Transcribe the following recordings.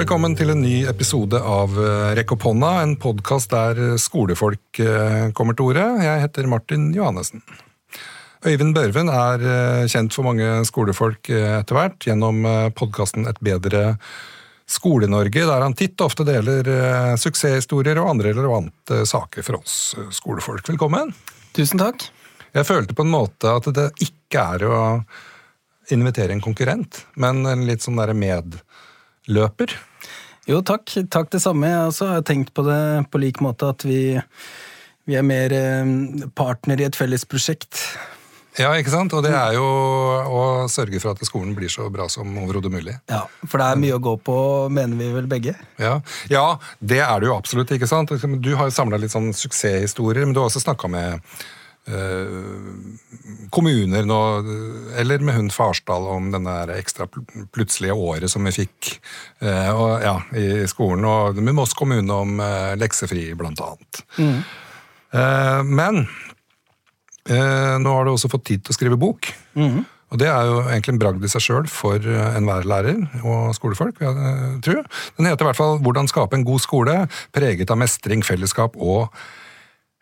Velkommen til en ny episode av eh, Rekk opp hånda, en podkast der skolefolk eh, kommer til orde. Jeg heter Martin Johannessen. Øyvind Børven er eh, kjent for mange skolefolk etter hvert gjennom podkasten Et bedre Skole-Norge, der han titt og ofte deler suksesshistorier og andre relevante saker for oss skolefolk. Velkommen. Tusen takk. Jeg følte på en måte at det ikke er å invitere en konkurrent, men en litt sånn derre medløper. Jo, takk. Takk det samme. Jeg også har tenkt på det på lik måte at vi, vi er mer eh, partner i et felles prosjekt. Ja, ikke sant? Og det er jo å sørge for at skolen blir så bra som overhodet mulig. Ja, For det er mye å gå på, mener vi vel begge? Ja, ja det er det jo absolutt. ikke sant? Du har jo samla litt sånn suksesshistorier, men du har også snakka med kommuner nå, eller med hun Farsdal om denne ekstra plutselige året som vi fikk eh, og, ja, i skolen, og med Moss kommune om eh, leksefri, blant annet. Mm. Men nå har du også fått tid til å skrive bok. Mm. Og det er jo egentlig en bragd i seg sjøl for enhver lærer og skolefolk. jeg tror. Den heter i hvert fall 'Hvordan skape en god skole preget av mestring, fellesskap og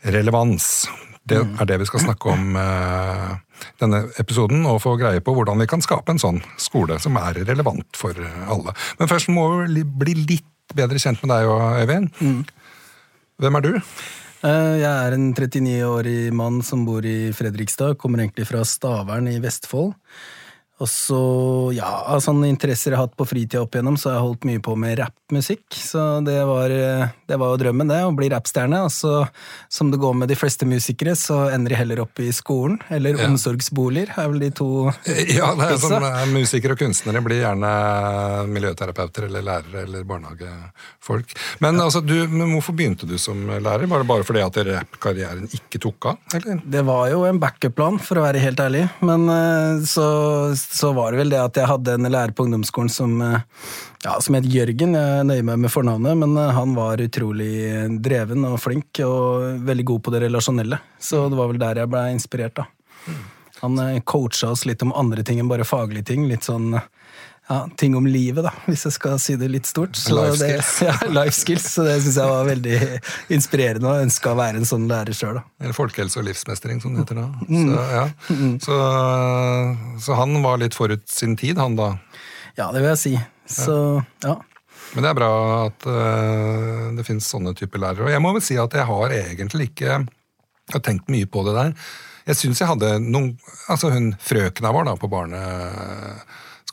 relevans'. Det er det vi skal snakke om uh, denne episoden, og få greie på hvordan vi kan skape en sånn skole som er relevant for alle. Men først må vi bli litt bedre kjent med deg og Øyvind. Mm. Hvem er du? Uh, jeg er en 39-årig mann som bor i Fredrikstad. Kommer egentlig fra Stavern i Vestfold. Og så, ja, av sånne interesser jeg har hatt på fritida opp igjennom, så har jeg holdt mye på med rappmusikk. Så det var, det var jo drømmen, det, å bli rappstjerne. Og så, som det går med de fleste musikere, så ender de heller opp i skolen. Eller ja. omsorgsboliger, er vel de to Ja, det er sånn, musikere og kunstnere blir gjerne miljøterapeuter eller lærere eller barnehagefolk. Men altså, du, men hvorfor begynte du som lærer? Var det bare fordi at rappkarrieren ikke tok av? Eller? Det var jo en backup-plan, for å være helt ærlig. Men eh, så så var det vel det at jeg hadde en lærer på ungdomsskolen som, eh, ja, som het Jørgen. Jeg nøyer meg med fornavnet, men eh, han var utrolig dreven og flink og veldig god på det relasjonelle. Så det var vel der jeg ble inspirert, da. Han eh, coacha oss litt om andre ting enn bare faglige ting. Litt sånn ja, ting om livet, da, hvis jeg skal si det litt stort. Så life skills. Det, ja, life skills, så det syns jeg var veldig inspirerende, og ønska å være en sånn lærer sjøl. Eller folkehelse og livsmestring, som det heter da. Mm. Så, ja. Mm. så, så, han var litt forut sin tid, han da? Ja, det vil jeg si. Så, ja. Men det er bra at uh, det finnes sånne typer lærere. Og jeg må vel si at jeg har egentlig ikke har tenkt mye på det der. Jeg syns jeg hadde noen Altså hun frøkena vår da på barne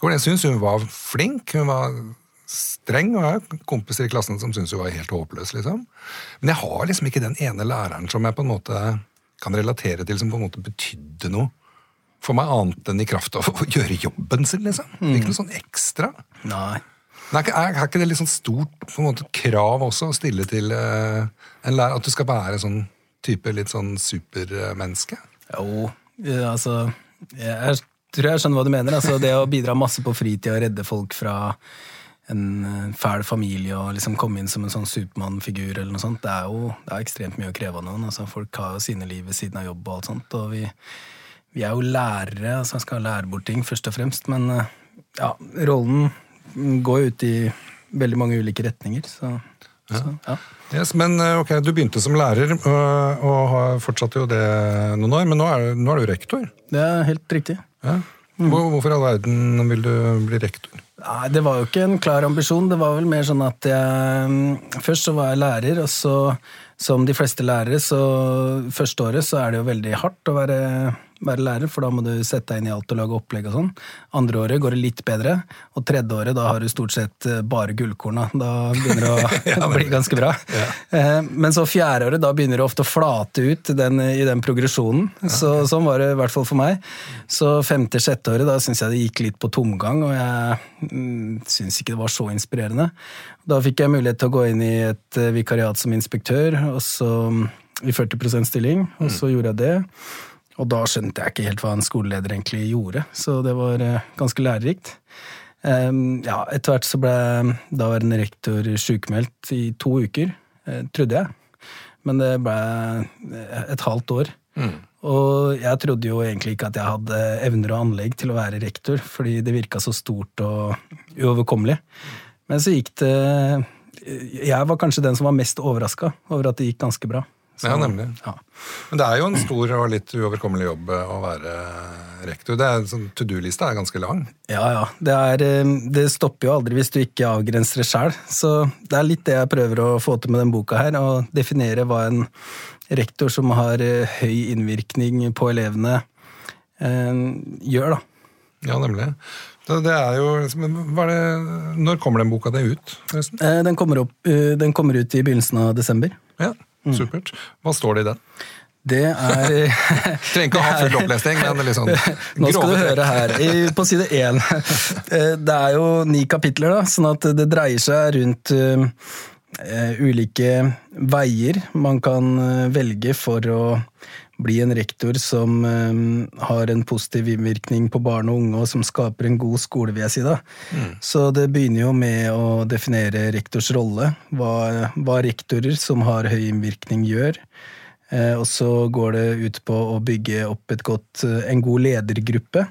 skolen. Jeg syns hun var flink. Hun var streng, og jeg har kompiser i klassen som syns hun var helt håpløs. liksom. Men jeg har liksom ikke den ene læreren som jeg på en måte kan relatere til, som på en måte betydde noe for meg annet enn i kraft av å gjøre jobben sin. liksom. Mm. Ikke noe sånn ekstra. Nei. Men er, er, er ikke det litt sånn stort på en måte, krav også å stille til uh, en lærer? At du skal være sånn type litt sånn supermenneske? Jo, altså Jeg tror jeg skjønner hva du mener. Altså, det å bidra masse på fritid og redde folk fra en eh, fæl familie og liksom komme inn som en sånn Supermann-figur, eller noe sånt, det er jo det er ekstremt mye å kreve av noen. Altså, folk har jo sine liv ved siden av jobb og alt sånt. Og vi, vi er jo lærere, altså skal lære bort ting, først og fremst. Men eh, ja, rollen går jo ut i veldig mange ulike retninger. Så, ja. Så, ja. Yes, men eh, ok, Du begynte som lærer og har fortsatt jo det noen år, men nå er, nå er du rektor? Det er helt riktig. Ja. Hvorfor i all verden vil du bli rektor? Nei, Det var jo ikke en klar ambisjon. Det var vel mer sånn at jeg mm, Først så var jeg lærer, og så, som de fleste lærere, så første året så er det jo veldig hardt å være være lærer, for da må du sette deg inn i alt og lage opplegg og sånn. Andre året går det litt bedre, og tredje året da har du stort sett eh, bare gullkorna. Da begynner det å ja, bli ganske bra. Ja. Eh, men så fjerde året, da begynner det ofte å flate ut den, i den progresjonen. Så, sånn var det i hvert fall for meg. Så femte-sjette året, da syns jeg det gikk litt på tomgang, og jeg mm, syns ikke det var så inspirerende. Da fikk jeg mulighet til å gå inn i et eh, vikariat som inspektør, og så mm, i 40% stilling, og så gjorde jeg det. Og da skjønte jeg ikke helt hva en skoleleder egentlig gjorde, så det var eh, ganske lærerikt. Ja, Etter hvert så ble daværende rektor sjukmeldt i to uker, eh, trodde jeg. Men det ble et halvt år. Mm. Og jeg trodde jo egentlig ikke at jeg hadde evner og anlegg til å være rektor, fordi det virka så stort og uoverkommelig. Men så gikk det Jeg var kanskje den som var mest overraska over at det gikk ganske bra. Så, Ja, nemlig. Ja. Men det er jo en stor og litt uoverkommelig jobb eh, å være rektor. Det er, sånn, To do-lista er ganske lang. Ja, ja. Det, er, eh, det stopper jo aldri hvis du ikke avgrenser det sjøl. Så det er litt det jeg prøver å få til med den boka her. Å definere hva en rektor som har eh, høy innvirkning på elevene, eh, gjør, da. Ja, nemlig. Det, det er jo, det, Når kommer den boka di ut? forresten? Den kommer, opp, den kommer ut i begynnelsen av desember. Ja, Supert. Hva står det i den? Det er Trenger ikke å ha full opplesning, men sånn Nå skal du høre her. På side én. Eh, Det er jo ni kapitler, da, sånn at det dreier seg rundt eh, ulike veier man kan eh, velge for å bli en rektor som eh, har en positiv innvirkning på barn og unge, og som skaper en god skole, vil jeg si. da. Så det begynner jo med å definere rektors rolle. Hva, hva rektorer som har høy innvirkning, gjør. Eh, og så går det ut på å bygge opp godt, eh, en god ledergruppe.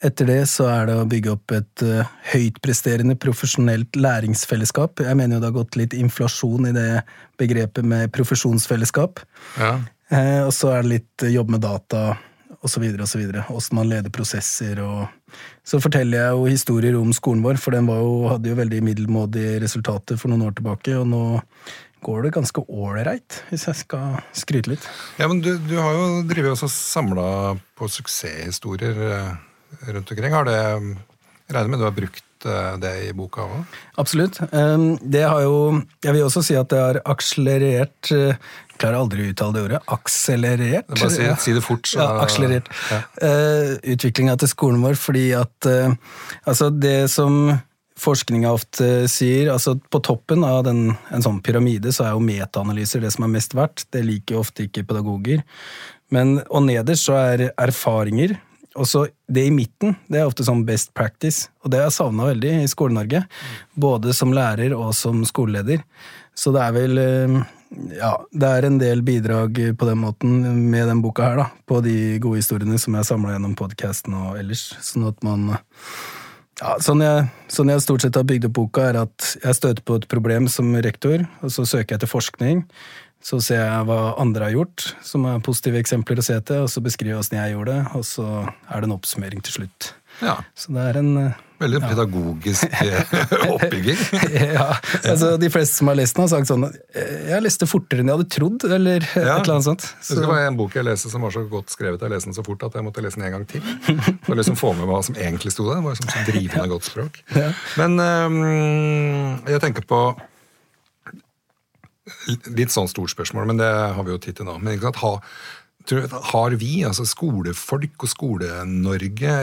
Etter det så er det å bygge opp et uh, høytpresterende profesjonelt læringsfellesskap. Jeg mener jo det har gått litt inflasjon i det begrepet med profesjonsfellesskap. Ja. Eh, og så er det litt eh, jobb med data osv. osv. Åssen man leder prosesser. og Så forteller jeg jo historier om skolen vår, for den jo, hadde jo veldig middelmådige resultater for noen år tilbake. Og nå går det ganske ålreit, hvis jeg skal skryte litt. ja, men du, du har jo drevet også samla på suksesshistorier eh, rundt omkring. Har det Regner med du har brukt eh, det i boka òg? Absolutt. Um, Det har jo Jeg vil også si at det har akselerert jeg Klarer aldri å uttale det ordet. Akselerert. Bare si, si det fort. så- Ja, akselerert. Ja. Uh, Utviklinga til skolen vår fordi at uh, altså det som forskninga ofte sier, altså på toppen av den, en sånn pyramide så er jo metaanalyser det som er mest verdt. Det liker jo ofte ikke pedagoger. Men, og nederst så er erfaringer. Og så det i midten, det er ofte sånn best practice. Og det har jeg savna veldig i Skole-Norge. Både som lærer og som skoleleder. Så det er vel eh, Ja, det er en del bidrag på den måten med den boka her, da. På de gode historiene som jeg samla gjennom podkasten og ellers. Sånn at man ja, sånn jeg, sånn jeg stort sett har bygd opp boka, er at jeg støter på et problem som rektor, og så søker jeg til forskning. Så ser jeg hva andre har gjort, som er positive eksempler å se til, og så beskriver jeg åssen jeg gjorde det, og så er det en oppsummering til slutt. Ja. Så det er en Veldig Veldig pedagogisk eh, oppbygging. ja, altså De fleste som har lest den, har sagt sånn eh, Jeg leste fortere enn jeg hadde trodd, eller et eller annet sånt. Det var en bok jeg leste som var så godt skrevet. Jeg leste den så fort at jeg måtte lese den en gang til. For å liksom få med hva som egentlig sto der. Det var liksom så drivende godt språk. Men um, jeg tenker på Litt sånn stort spørsmål, men det har vi jo tid til nå. Men ikke sant, ha, har vi, altså skolefolk og Skole-Norge,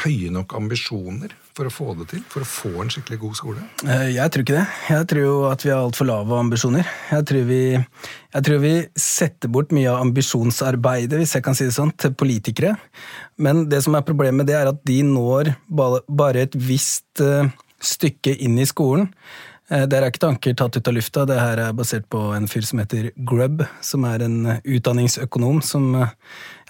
høye nok ambisjoner for å få det til? For å få en skikkelig god skole? Eh, Jeg tror ikke det. Jeg tror jo at vi har altfor lave ambisjoner. Jeg tror, vi, jeg tror vi setter bort mye av ambisjonsarbeidet, hvis jeg kan si det sånn, til politikere. Men det som er problemet, det er at de når bare et visst eh, stykke inn i skolen. Eh, Der er ikke tanker tatt ut av lufta. Det her er basert på en fyr som heter Grubb, som er en utdanningsøkonom som eh,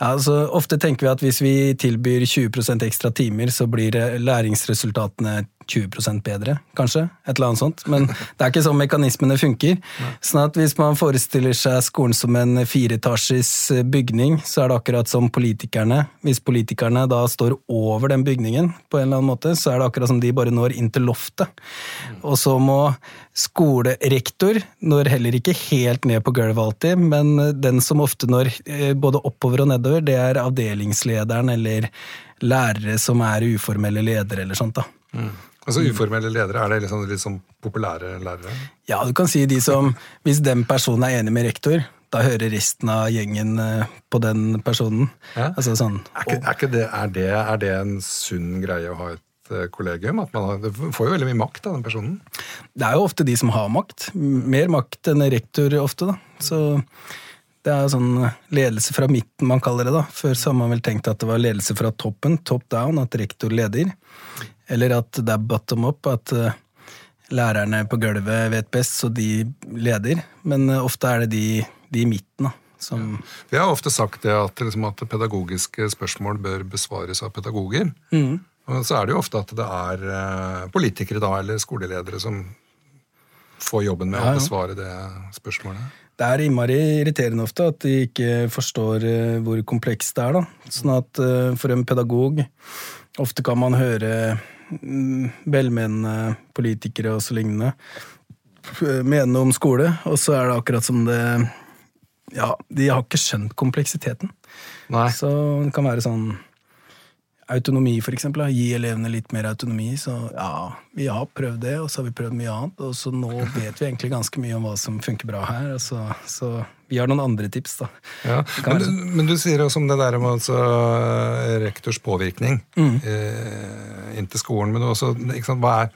ja, altså, Ofte tenker vi at hvis vi tilbyr 20% ekstra timer, så blir eh, læringsresultatene 20 bedre, kanskje. Et eller annet sånt. Men det er ikke sånn mekanismene funker. Sånn at hvis man forestiller seg skolen som en fireetasjes eh, bygning, så er det akkurat som politikerne. Hvis politikerne da står over den bygningen på en eller annen måte, så er det akkurat som de bare når inn til loftet. Og så må skolerektor når heller ikke helt ned på gulvet alltid, men den som ofte når eh, både oppover og nedover, det er avdelingslederen eller lærere som er uformelle ledere eller sånt. da. Altså Uformelle ledere, er det liksom sånn populære lærere? Ja, du kan si de som Hvis den personen er enig med rektor, da hører resten av gjengen eh, på den personen. Ja. Altså sånn Er ikke, er, ikke det, er, det, er det en sunn greie å ha et eh, kollegium? At man har, det får jo veldig mye makt av den personen. Det er jo ofte de som har makt. Mer makt enn rektor ofte, da. Så det er sånn ledelse fra midten man kaller det, da. Før så har man vel tenkt at det var ledelse fra toppen, top down, at rektor leder. Eller at det er bottom up, at eh, lærerne på gulvet vet best, så de leder. Men eh, ofte er det de, de i midten, da. Som Vi har ofte sagt det at, liksom, at pedagogiske spørsmål bør besvares av pedagoger. Mm. Og så er det jo ofte at det er eh, politikere da, eller skoleledere som får jobben med Ja, ja. å besvare det spørsmålet. Det er innmari irriterende ofte at de ikke forstår hvor komplekst det er. da. Sånn at for en pedagog Ofte kan man høre velmenende politikere og så lignende mene om skole, og så er det akkurat som det Ja, de har ikke skjønt kompleksiteten. Nei. Så det kan være sånn Autonomi, for eksempel. Gi elevene litt mer autonomi. Så ja, vi har prøvd det, og så har vi prøvd mye annet. Og så nå vet vi egentlig ganske mye om hva som funker bra her. Så, så vi har noen andre tips, da. Ja, men, du- men du sier også om det der med altså, rektors påvirkning Mm. eh, inn til skolen. Men også, sant, hva, er,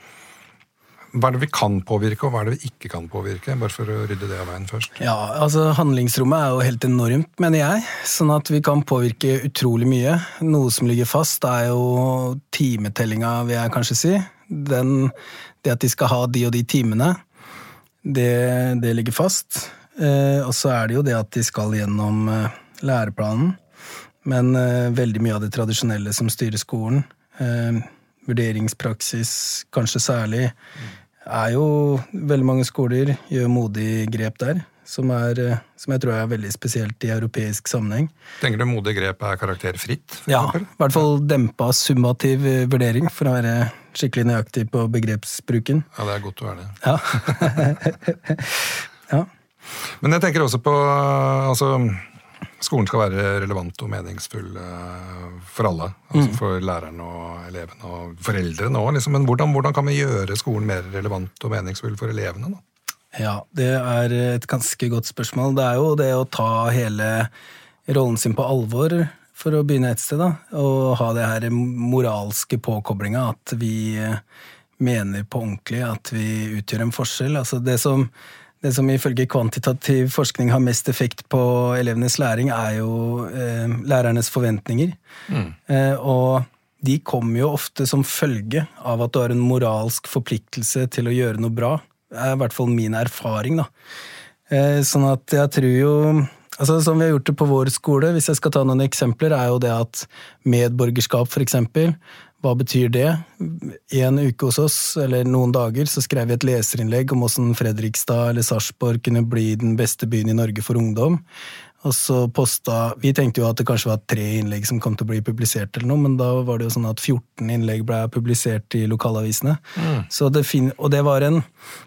hva er det vi kan påvirke, og hva er det vi ikke kan påvirke? Bare for å rydde det av veien først. Ja, altså Handlingsrommet er jo helt enormt, mener jeg. Sånn at vi kan påvirke utrolig mye. Noe som ligger fast, er jo timetellinga, vil jeg kanskje si. Den, det at de skal ha de og de timene, det, det ligger fast. Eh, og så er det jo det at de skal gjennom eh, læreplanen. Men eh, veldig mye av det tradisjonelle som styrer skolen, eh, vurderingspraksis kanskje særlig, er jo veldig mange skoler gjør modig grep der, som, er, eh, som jeg tror er veldig spesielt i europeisk sammenheng. Tenker du modig grep er karakterfritt? Ja, eksempel? i hvert fall dempa summativ eh, vurdering, for å være skikkelig nøyaktig på begrepsbruken. Ja, det er godt å være det. Ja. ja. Men jeg tenker også på altså, Skolen skal være relevant og meningsfull eh, for alle. Altså Mm. For læreren og elevene og foreldrene òg. Liksom. Men hvordan, hvordan kan vi gjøre skolen mer relevant og meningsfull for elevene? da? Ja, det er et ganske godt spørsmål. Det er jo det å ta hele rollen sin på alvor, for å begynne et sted, da. Og ha det her moralske påkoblinga, at vi eh, mener på ordentlig at vi utgjør en forskjell. Altså det som, det som ifølge kvantitativ forskning har mest effekt på elevenes læring, er jo eh, lærernes forventninger. Eh, og de kommer jo ofte som følge av at du har en moralsk forpliktelse til å gjøre noe bra. Det er i hvert fall min erfaring, da. Eh, sånn at jeg tror jo Altså Som vi har gjort det på vår skole, hvis jeg skal ta noen eksempler, er jo det at medborgerskap, for eksempel, hva betyr det? En uke hos oss, eller noen dager, så skrev vi et leserinnlegg om hvordan Fredrikstad eller Sarpsborg kunne bli den beste byen i Norge for ungdom. Og så posta Vi tenkte jo at det kanskje var tre innlegg som kom til å bli publisert, eller noe, men da var det jo sånn at 14 innlegg ble publisert i lokalavisene. Så det fin og det var en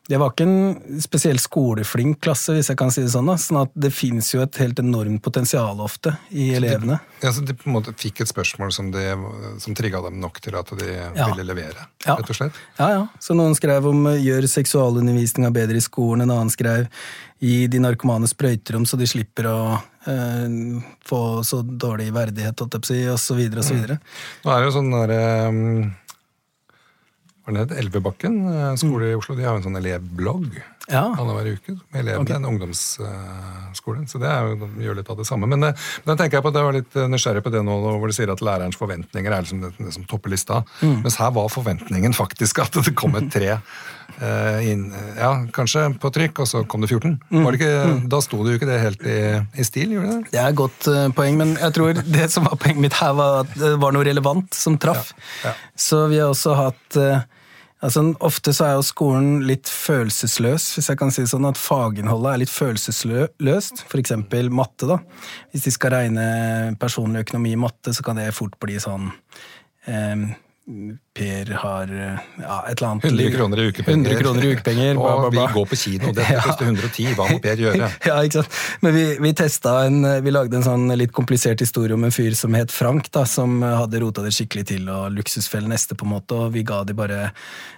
Det var ikke en spesielt skoleflink klasse, hvis jeg kan si det sånn. da, sånn at det fins jo et helt enormt potensial ofte i elevene. Ja, så De på en måte fikk et spørsmål som, de, som trigga dem nok til at de Ja. ville levere, Ja. rett og slett? Ja, ja. Så noen skrev om eh, 'gjør seksualundervisninga bedre i skolen', en annen skrev 'gi de narkomane sprøyterom så de slipper å eh, få så dårlig verdighet', holdt jeg på å si, og så videre. Nå er det jo sånn derre um, er det het? Elvebakken eh, skole i Oslo. De har jo en sånn elevblogg Ja. annenhver uke med elevene. En ungdomsskole. Så det er jo, de gjør litt av det samme. Men, eh, men da tenker jeg på at jeg var litt eh, nysgjerrig på det nå hvor du sier at lærerens forventninger er liksom det, det som topper lista. Mm. Mens her var forventningen faktisk at det kom et tre eh, inn, ja, kanskje på trykk, og så kom det 14. Mm. Var det ikke, da sto det jo ikke det helt i, i stil, gjorde det det? Er et godt poeng, men jeg tror det som var poenget mitt her, var at det var noe relevant som traff. Ja, ja. Så vi har også hatt eh, altså Ofte så er jo skolen litt følelsesløs, hvis jeg kan si det sånn, at faginnholdet er litt følelsesløst. Eksempel matte, da. Hvis de skal regne personlig økonomi i matte, så kan det fort bli sånn eh, Per har eh, ja, et eller annet 100 kroner i ukepenger. 100 kroner i ukepenger, bla, bla, Og vi går på kino. Dette Ja. koster 110. Hva må Per gjøre? Ja, ikke sant? Men vi, vi testa en Vi lagde en sånn litt komplisert historie om en fyr som het Frank, da, som hadde rota det skikkelig til, og luksusfelle neste, på en måte, og vi ga de bare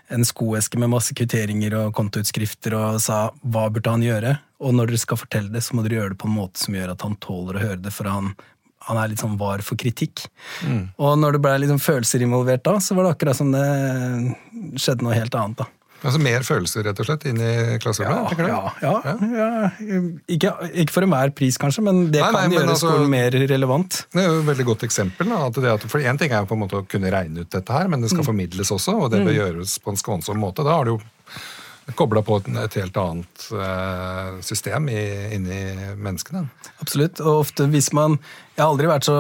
en skoeske med masse kvitteringer og kontoutskrifter og sa hva burde han gjøre, og når dere skal fortelle det, så må dere gjøre det på en måte som gjør at han tåler å høre det, for han han er litt sånn var for kritikk. Og når det ble sånn følelser involvert da, så var det akkurat som det skjedde noe helt annet. da. Altså Mer følelser rett og slett inn i klasserommet? Ja? Ja, ja, ja. Ikke, ikke for enhver pris, kanskje, men det Nei, kan nei, gjøre altså- skolen mer relevant. Det er jo et veldig godt eksempel. Da, at for Én ting er på en måte å kunne regne ut dette her, men det skal formidles også, og det bør gjøres på en skånsom måte. Da har du jo kobla på et, et, helt annet uh, system i, inni menneskene. Absolutt. Og ofte hvis man Jeg har aldri vært så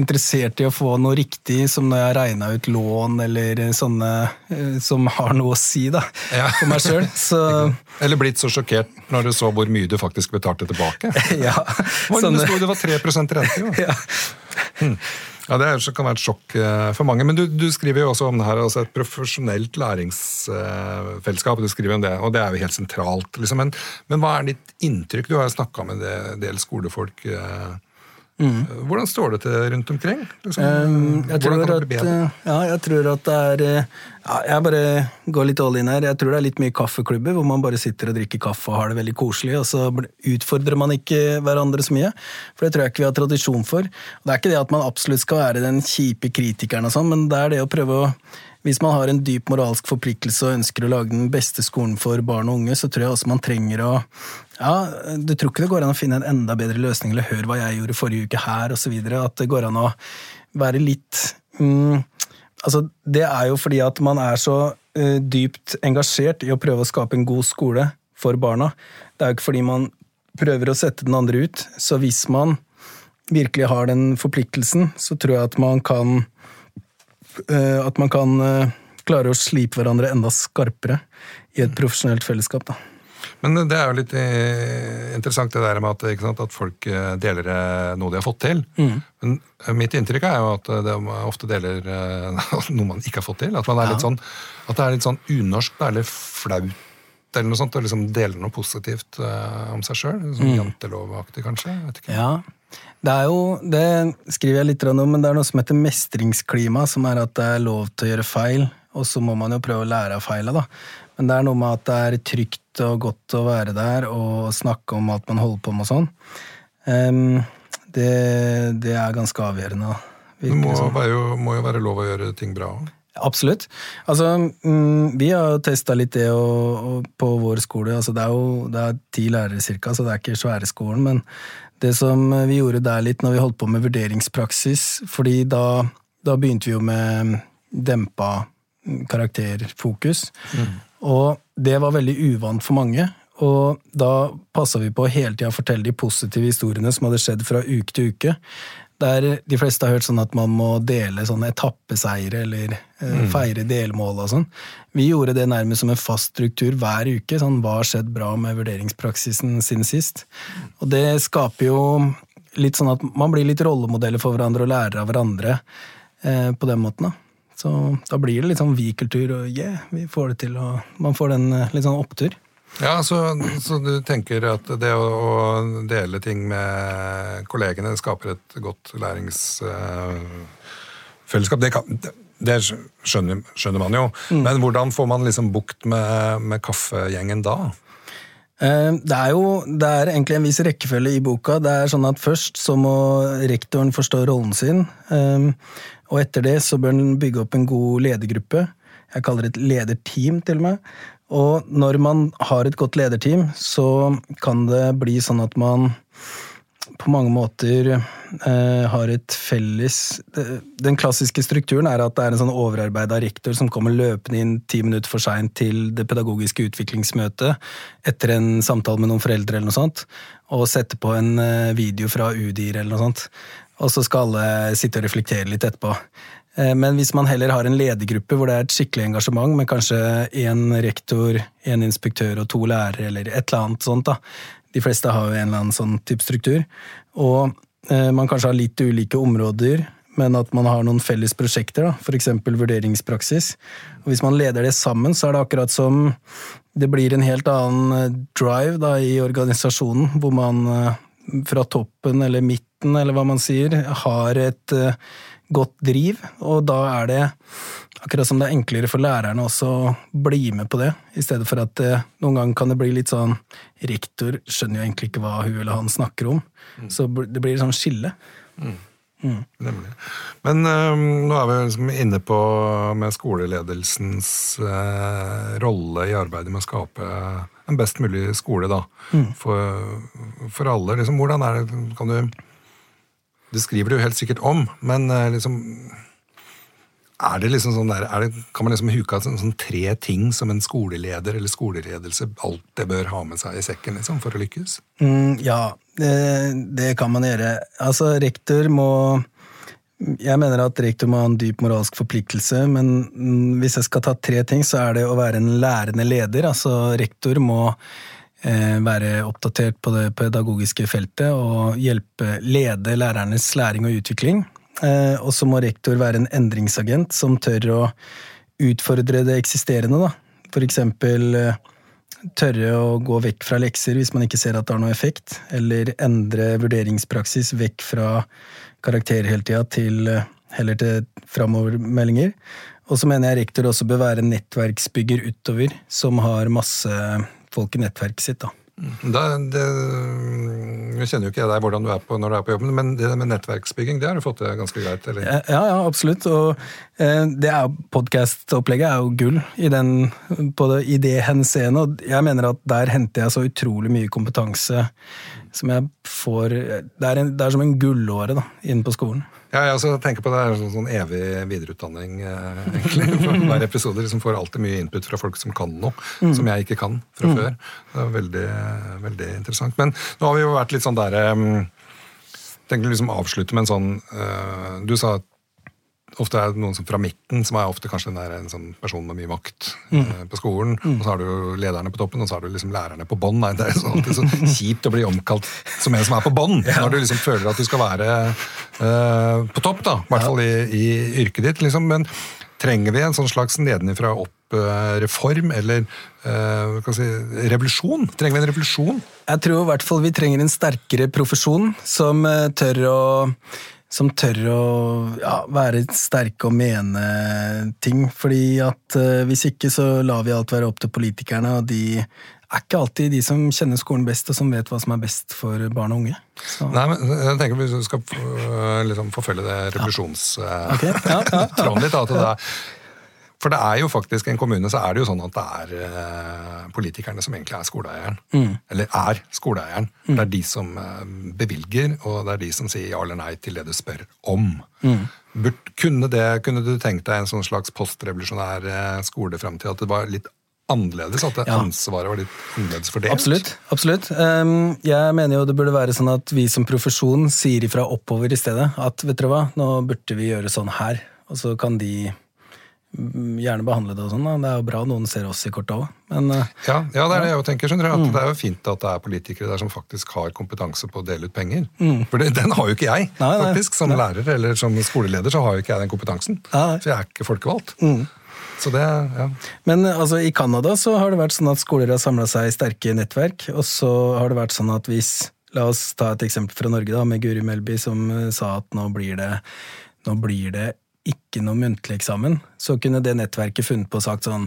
interessert i å få noe riktig som når jeg regna ut lån eller sånne uh, som har noe å si da, ja. for meg sjøl. Eller blitt så sjokkert når du så hvor mye du faktisk betalte tilbake. ja. Sånne... Det var 3% rente, jo. ja. Hmm. Ja, Det kan være et sjokk eh, for mange. Men du, du skriver jo også om det her, altså et profesjonelt læringsfellesskap. du skriver om det, Og det er jo helt sentralt. Liksom. Men, men, hva er ditt inntrykk? Du har jo snakka med en del skolefolk. Eh, Mm. Hvordan står det til rundt omkring? Liksom, um, jeg, tror at, ja, jeg tror at det er eh, ja, Jeg bare går litt all in her. Jeg tror det er litt mye kaffeklubber hvor man bare sitter og drikker kaffe og har det veldig koselig, og så utfordrer man ikke hverandre så mye. For det tror jeg ikke vi har tradisjon for. Det er ikke det at man absolutt skal være den kjipe kritikeren, og sånn, men det er det å prøve å hvis man har en dyp moralsk forpliktelse og ønsker å lage den beste skolen for barn og unge, så tror jeg også man trenger å Ja, du tror ikke det går an å finne en enda bedre løsning, eller hør hva jeg gjorde forrige uke her, osv. At det går an å være litt mm, Altså, det er jo fordi at man er så uh, dypt engasjert i å prøve å skape en god skole for barna. Det er jo ikke fordi man prøver å sette den andre ut. Så hvis man virkelig har den forpliktelsen, så tror jeg at man kan at man kan eh, klare å slipe hverandre enda skarpere i et profesjonelt fellesskap. da. Men det er jo litt eh, interessant det der med at, sant, at folk deler noe de har fått til. Mm. Men mitt inntrykk er jo at de ofte deler noe man ikke har fått til. At, man er litt sånn, at det er litt sånn unorsk, det er flaut eller noe sånt, å liksom dele noe positivt om seg sjøl. Sånn mm. jantelovaktig, kanskje? vet ikke. Ja, det er jo, det skriver jeg litt om, men det er noe som heter mestringsklima, som er at det er lov til å gjøre feil, og så må man jo prøve å lære av feila, da. Men det er noe med at det er trygt og godt å være der og snakke om alt man holder på med og sånn. Um, det, det, er ganske avgjørende. Det må, jo, må jo være lov å gjøre ting bra òg. Absolutt. Altså, mm, vi har testa litt det på vår skole. Altså, det er jo det er ti lærere cirka, så det er ikke svære skolen. Men det som vi gjorde der litt når vi holdt på med vurderingspraksis, fordi da, da begynte vi jo med dempa karakterfokus. Mm. Og det var veldig uvant for mange. Og da passa vi på å hele tida fortelle de positive historiene som hadde skjedd fra uke til uke. Der de fleste har hørt sånn at man må dele sånne etappeseiere eller eh, mm. feire delmål og sånn. Vi gjorde det nærmest som en fast struktur hver uke. sånn Hva har skjedd bra med vurderingspraksisen siden sist? Og det skaper jo litt sånn at man blir litt rollemodeller for hverandre og lærer av hverandre eh, på den måten. da. Så da blir det litt sånn vi-kultur, og yeah, vi får det til, og man får den eh, litt sånn opptur. Ja, så, så, du tenker at det å, å, dele ting med kollegene skaper et godt læringsfellesskap? Uh, det, kan, det, skjønner, skjønner, man jo. Mm. Men hvordan får man liksom bukt med, med kaffegjengen da? Eh, det er jo det er egentlig en viss rekkefølge i boka. Det er sånn at Først så må rektoren forstå rollen sin. Eh, og etter det så bør han bygge opp en god ledergruppe. Jeg kaller det et lederteam, til og med. Og når man har et godt lederteam, så kan det bli sånn at man på mange måter eh, har et felles Den klassiske strukturen er at det er en sånn overarbeida rektor som kommer løpende inn ti minutter for seint til det pedagogiske utviklingsmøtet etter en samtale med noen foreldre eller noe sånt, og setter på en eh, video fra UDIR eller noe sånt. Og så skal alle sitte og reflektere litt etterpå. Eh, men hvis man heller har en ledergruppe hvor det er et skikkelig engasjement, med kanskje én rektor, én inspektør og to lærere, eller et eller annet sånt, da. De fleste har jo en eller annen sånn type struktur. Og eh, man kanskje har litt ulike områder, men at man har noen felles prosjekter, f.eks. vurderingspraksis. Og hvis man leder det sammen, så er det akkurat som det blir en helt annen eh, drive da, i organisasjonen, hvor man fra toppen eller midten, eller hva man sier, har et godt driv, og da er det akkurat som det er enklere for lærerne også å bli med på det, i stedet for at eh, noen ganger kan det bli litt sånn Rektor skjønner jo egentlig ikke hva hun eller han snakker om, mm. så det blir sånn skille. Mm. Mm. Nemlig. Men um, nå er vi liksom inne på med skoleledelsens uh, rolle i arbeidet med å skape en best mulig skole da, mm. for, for alle. Liksom, hvordan er det, kan du det skriver du helt sikkert om, men eh, liksom er det liksom sånn der, er det, Kan man liksom huke av sånn, sånn tre ting som en skoleleder eller skoleledelse alltid bør ha med seg i sekken liksom, for å lykkes? Mm, ja, det, det kan man gjøre. Altså, rektor må jeg mener at rektor må ha en dyp moralsk forpliktelse, men mm, hvis jeg skal ta tre ting, så er det å være en lærende leder. Altså rektor må være oppdatert på det pedagogiske feltet og hjelpe lede lærernes læring og utvikling. Eh, og så må rektor være en endringsagent som tør å utfordre det eksisterende. Da. For eksempel eh, tørre å gå vekk fra lekser hvis man ikke ser at det har noe effekt, eller endre vurderingspraksis vekk fra karakter hele tida til eh, heller til framovermeldinger. Og så mener jeg rektor også bør være nettverksbygger utover, som har masse folk i nettverket sitt. da. Det, det, jeg kjenner jo ikke deg hvordan du er på når du er på jobben, men det med nettverksbygging det har du fått til ganske greit? eller? Ja, ja, absolutt. Og eh, det podkast-opplegget er jo gull i, den, det, i det henseende. Og jeg mener at der henter jeg så utrolig mye kompetanse som jeg får Det er, en, det er som en gullåre da, inn på skolen. Ja, jeg også tenker på det er sånn, sånn evig videreutdanning, eh, egentlig. For hver episode liksom får alltid mye input fra folk som kan noe, mm. som jeg ikke kan fra mm. før. Det er veldig, veldig interessant. Men nå har vi jo vært litt sånn der um, Tenker liksom avslutte med en sånn uh, Du sa at ofte er det noen som fra midten, som er ofte kanskje der, en sånn person med mye makt mm. eh, på skolen. Mm. Og så har du lederne på toppen, og så har du liksom lærerne på bånn. Det er så, alltid så kjipt å bli omkalt som en som er på bånn, ja. når du liksom føler at du skal være eh, på topp, da. I hvert fall i, i, yrket ditt. liksom, Men trenger vi en sånn slags nedenifra opp-reform, eller uh, si, revolusjon? Trenger vi en revolusjon? Jeg tror i hvert fall vi trenger en sterkere profesjon som tør å som tør å ja, være sterke og mene ting. Fordi at uh, hvis ikke så lar vi alt være opp til politikerne, og de er ikke alltid de som kjenner skolen best, og som vet hva som er best for barn og unge. Så. Nei, men jeg tenker Vi skal liksom, forfølge det revolusjonstråden okay. ja, ja, ja. litt, at det er for det er jo faktisk en kommune så er det jo sånn at det er eh, politikerne som egentlig er skoleeieren. Mm. Eller er skoleeieren. Mm. Det er de som eh, bevilger, og det er de som sier ja eller nei til det du spør om. Mm. Burt, kunne, det, kunne, du tenkt deg en sånn slags postrevolusjonær eh, skoleframtid? At det var litt annerledes? At ja. ansvaret var litt annerledes fordelt? Absolutt. absolutt. Um, jeg mener jo det burde være sånn at vi som profesjon sier ifra oppover i stedet. At vet dere hva, nå burde vi gjøre sånn her. Og så kan de Mm, gjerne behandle det og sånn. Det er jo bra noen ser oss i kortet òg. Uh, ja, ja, det er det jeg tenker. skjønner du, at mm. Det er jo fint at det er politikere der som faktisk har kompetanse på å dele ut penger. Mm. For det, den har jo ikke jeg, nei, faktisk. Som nei. lærer eller som skoleleder så har jo ikke jeg den kompetansen. Nei. For jeg er ikke folkevalgt. Mm. Så det, ja. Men altså, i Canada så har det vært sånn at skoler har samla seg i sterke nettverk, og så har det vært sånn at hvis La oss ta et eksempel fra Norge, da, med Guri Melby som uh, sa at nå blir det nå blir det ikke noe muntlig eksamen, så kunne det nettverket funnet på og sagt sånn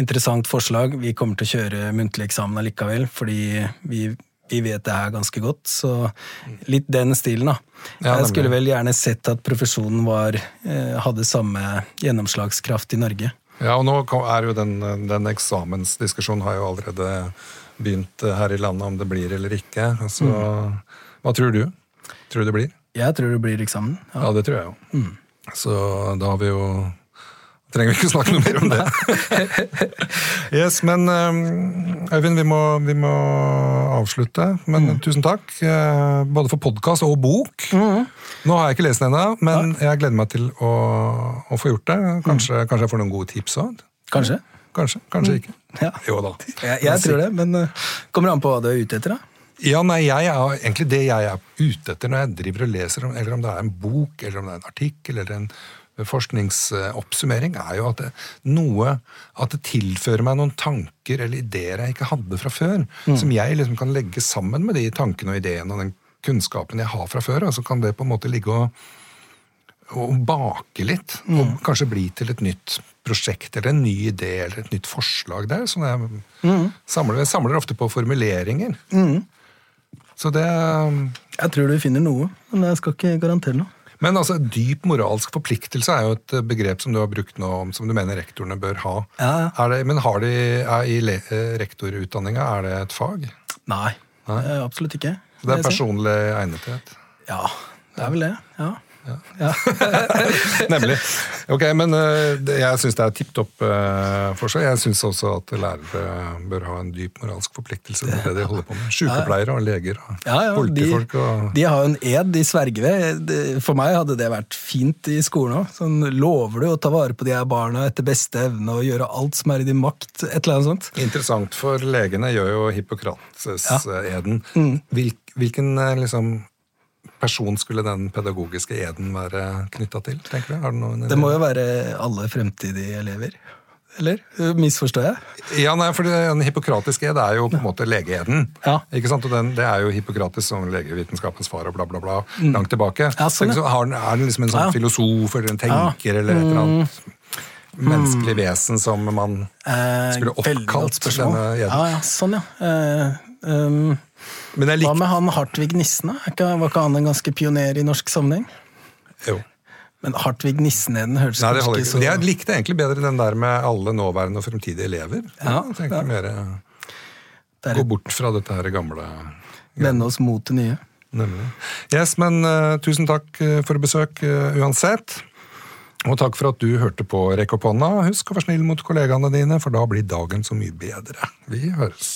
Interessant forslag, vi kommer til å kjøre muntlig eksamen allikevel, fordi vi, vi vet det her ganske godt. Så litt den stilen, da. Jeg skulle vel gjerne sett at profesjonen var, eh, hadde samme gjennomslagskraft i Norge. Ja, og nå er jo den, den eksamensdiskusjonen har jo allerede begynt her i landet, om det blir eller ikke. Altså, mm. Hva tror du? Tror du det blir? Jeg tror det blir eksamen. Ja, ja det tror jeg òg. Mm. Så da har vi jo trenger vi ikke snakke noe mer om det. yes, Men um, Øyvind, vi må, vi må avslutte. Men mm. tusen takk. Eh, både for podkast og bok. Mm. Nå har jeg ikke lest den ennå, men jeg gleder meg til å, å få gjort det. Kanskje, mm. kanskje, jeg får noen gode tips òg? Kanskje. Kanskje, kanskje mm. ikke. Ja. Jo da. Jeg, jeg tror det, men uh, kommer an på hva du er ute etter. da. Ja, nei, jeg er egentlig det jeg er ute etter når jeg driver og leser, eller om det er en bok, eller om det er en artikkel, eller en forskningsoppsummering, er jo at det, noe At det tilfører meg noen tanker eller ideer jeg ikke hadde fra før. Mm. Som jeg liksom kan legge sammen med de tankene og ideene og den kunnskapen jeg har fra før. Og så kan det på en måte ligge og, og bake litt. Mm. Og kanskje bli til et nytt prosjekt eller en ny idé eller et nytt forslag der. som jeg, mm. samler, jeg samler ofte på formuleringer. Mm. Så det Jeg tror du finner noe, men jeg skal ikke garantere noe. Men altså, dyp moralsk forpliktelse er jo et begrep som du har brukt nå, som du mener rektorene bør ha. Ja. Er det, men har de, er i eh, rektorutdanninga, er det et fag? Nei, Nei? absolutt ikke. Så det er personlig egnethet? Ja, det er vel det. ja. Ja. Nemlig. Ok, men uh, jeg syns det er tipp topp for forslag. Jeg syns også at lærere bør ha en dyp moralsk forpliktelse til det de holder på med. Sykepleiere og leger og Ja, de, politifolk og de har jo en ed de sverger ved. For meg hadde det vært fint i skolen òg. Sånn, lover du å ta vare på de her barna etter beste evne og gjøre alt som er i din makt? Et eller annet sånt. Interessant, for legene gjør jo Hippokrates-eden. Mm. hvilken eh, liksom, person skulle den pedagogiske eden være knytta til? tenker du? Har du noen Det må jo være alle fremtidige elever. Eller? Misforstår jeg? Ja, nei, for En hippokratisk ed er jo på en måte legeeden. Ja. Ikke sant? Og den, Det er jo hippokratisk som legevitenskapens far og bla, bla, bla, langt tilbake. Ja, sånn, ja. er den liksom en sånn filosof eller en tenker eller et eller annet menneskelig vesen som man Eh, skulle oppkalt denne eden? Ja, ja, sånn, ja. Eh, um, Men jeg hva med han Hartvig Nissen? Var ikke han en ganske pioner i norsk sammenheng? jo. Men Hartvig Nissen-eden høres Nei, det ikke så Jeg likte egentlig bedre den der med alle nåværende og fremtidige elever. Ja, jeg tenkte ja. mer Gå bort fra dette her gamle vende oss mot det nye. Nemlig. Yes, men uh, tusen takk eh, for besøk uh, uansett. Og takk for at du hørte på Rekk opp hånda. Husk å være snill mot kollegaene dine, for da blir dagen så mye bedre. Vi høres.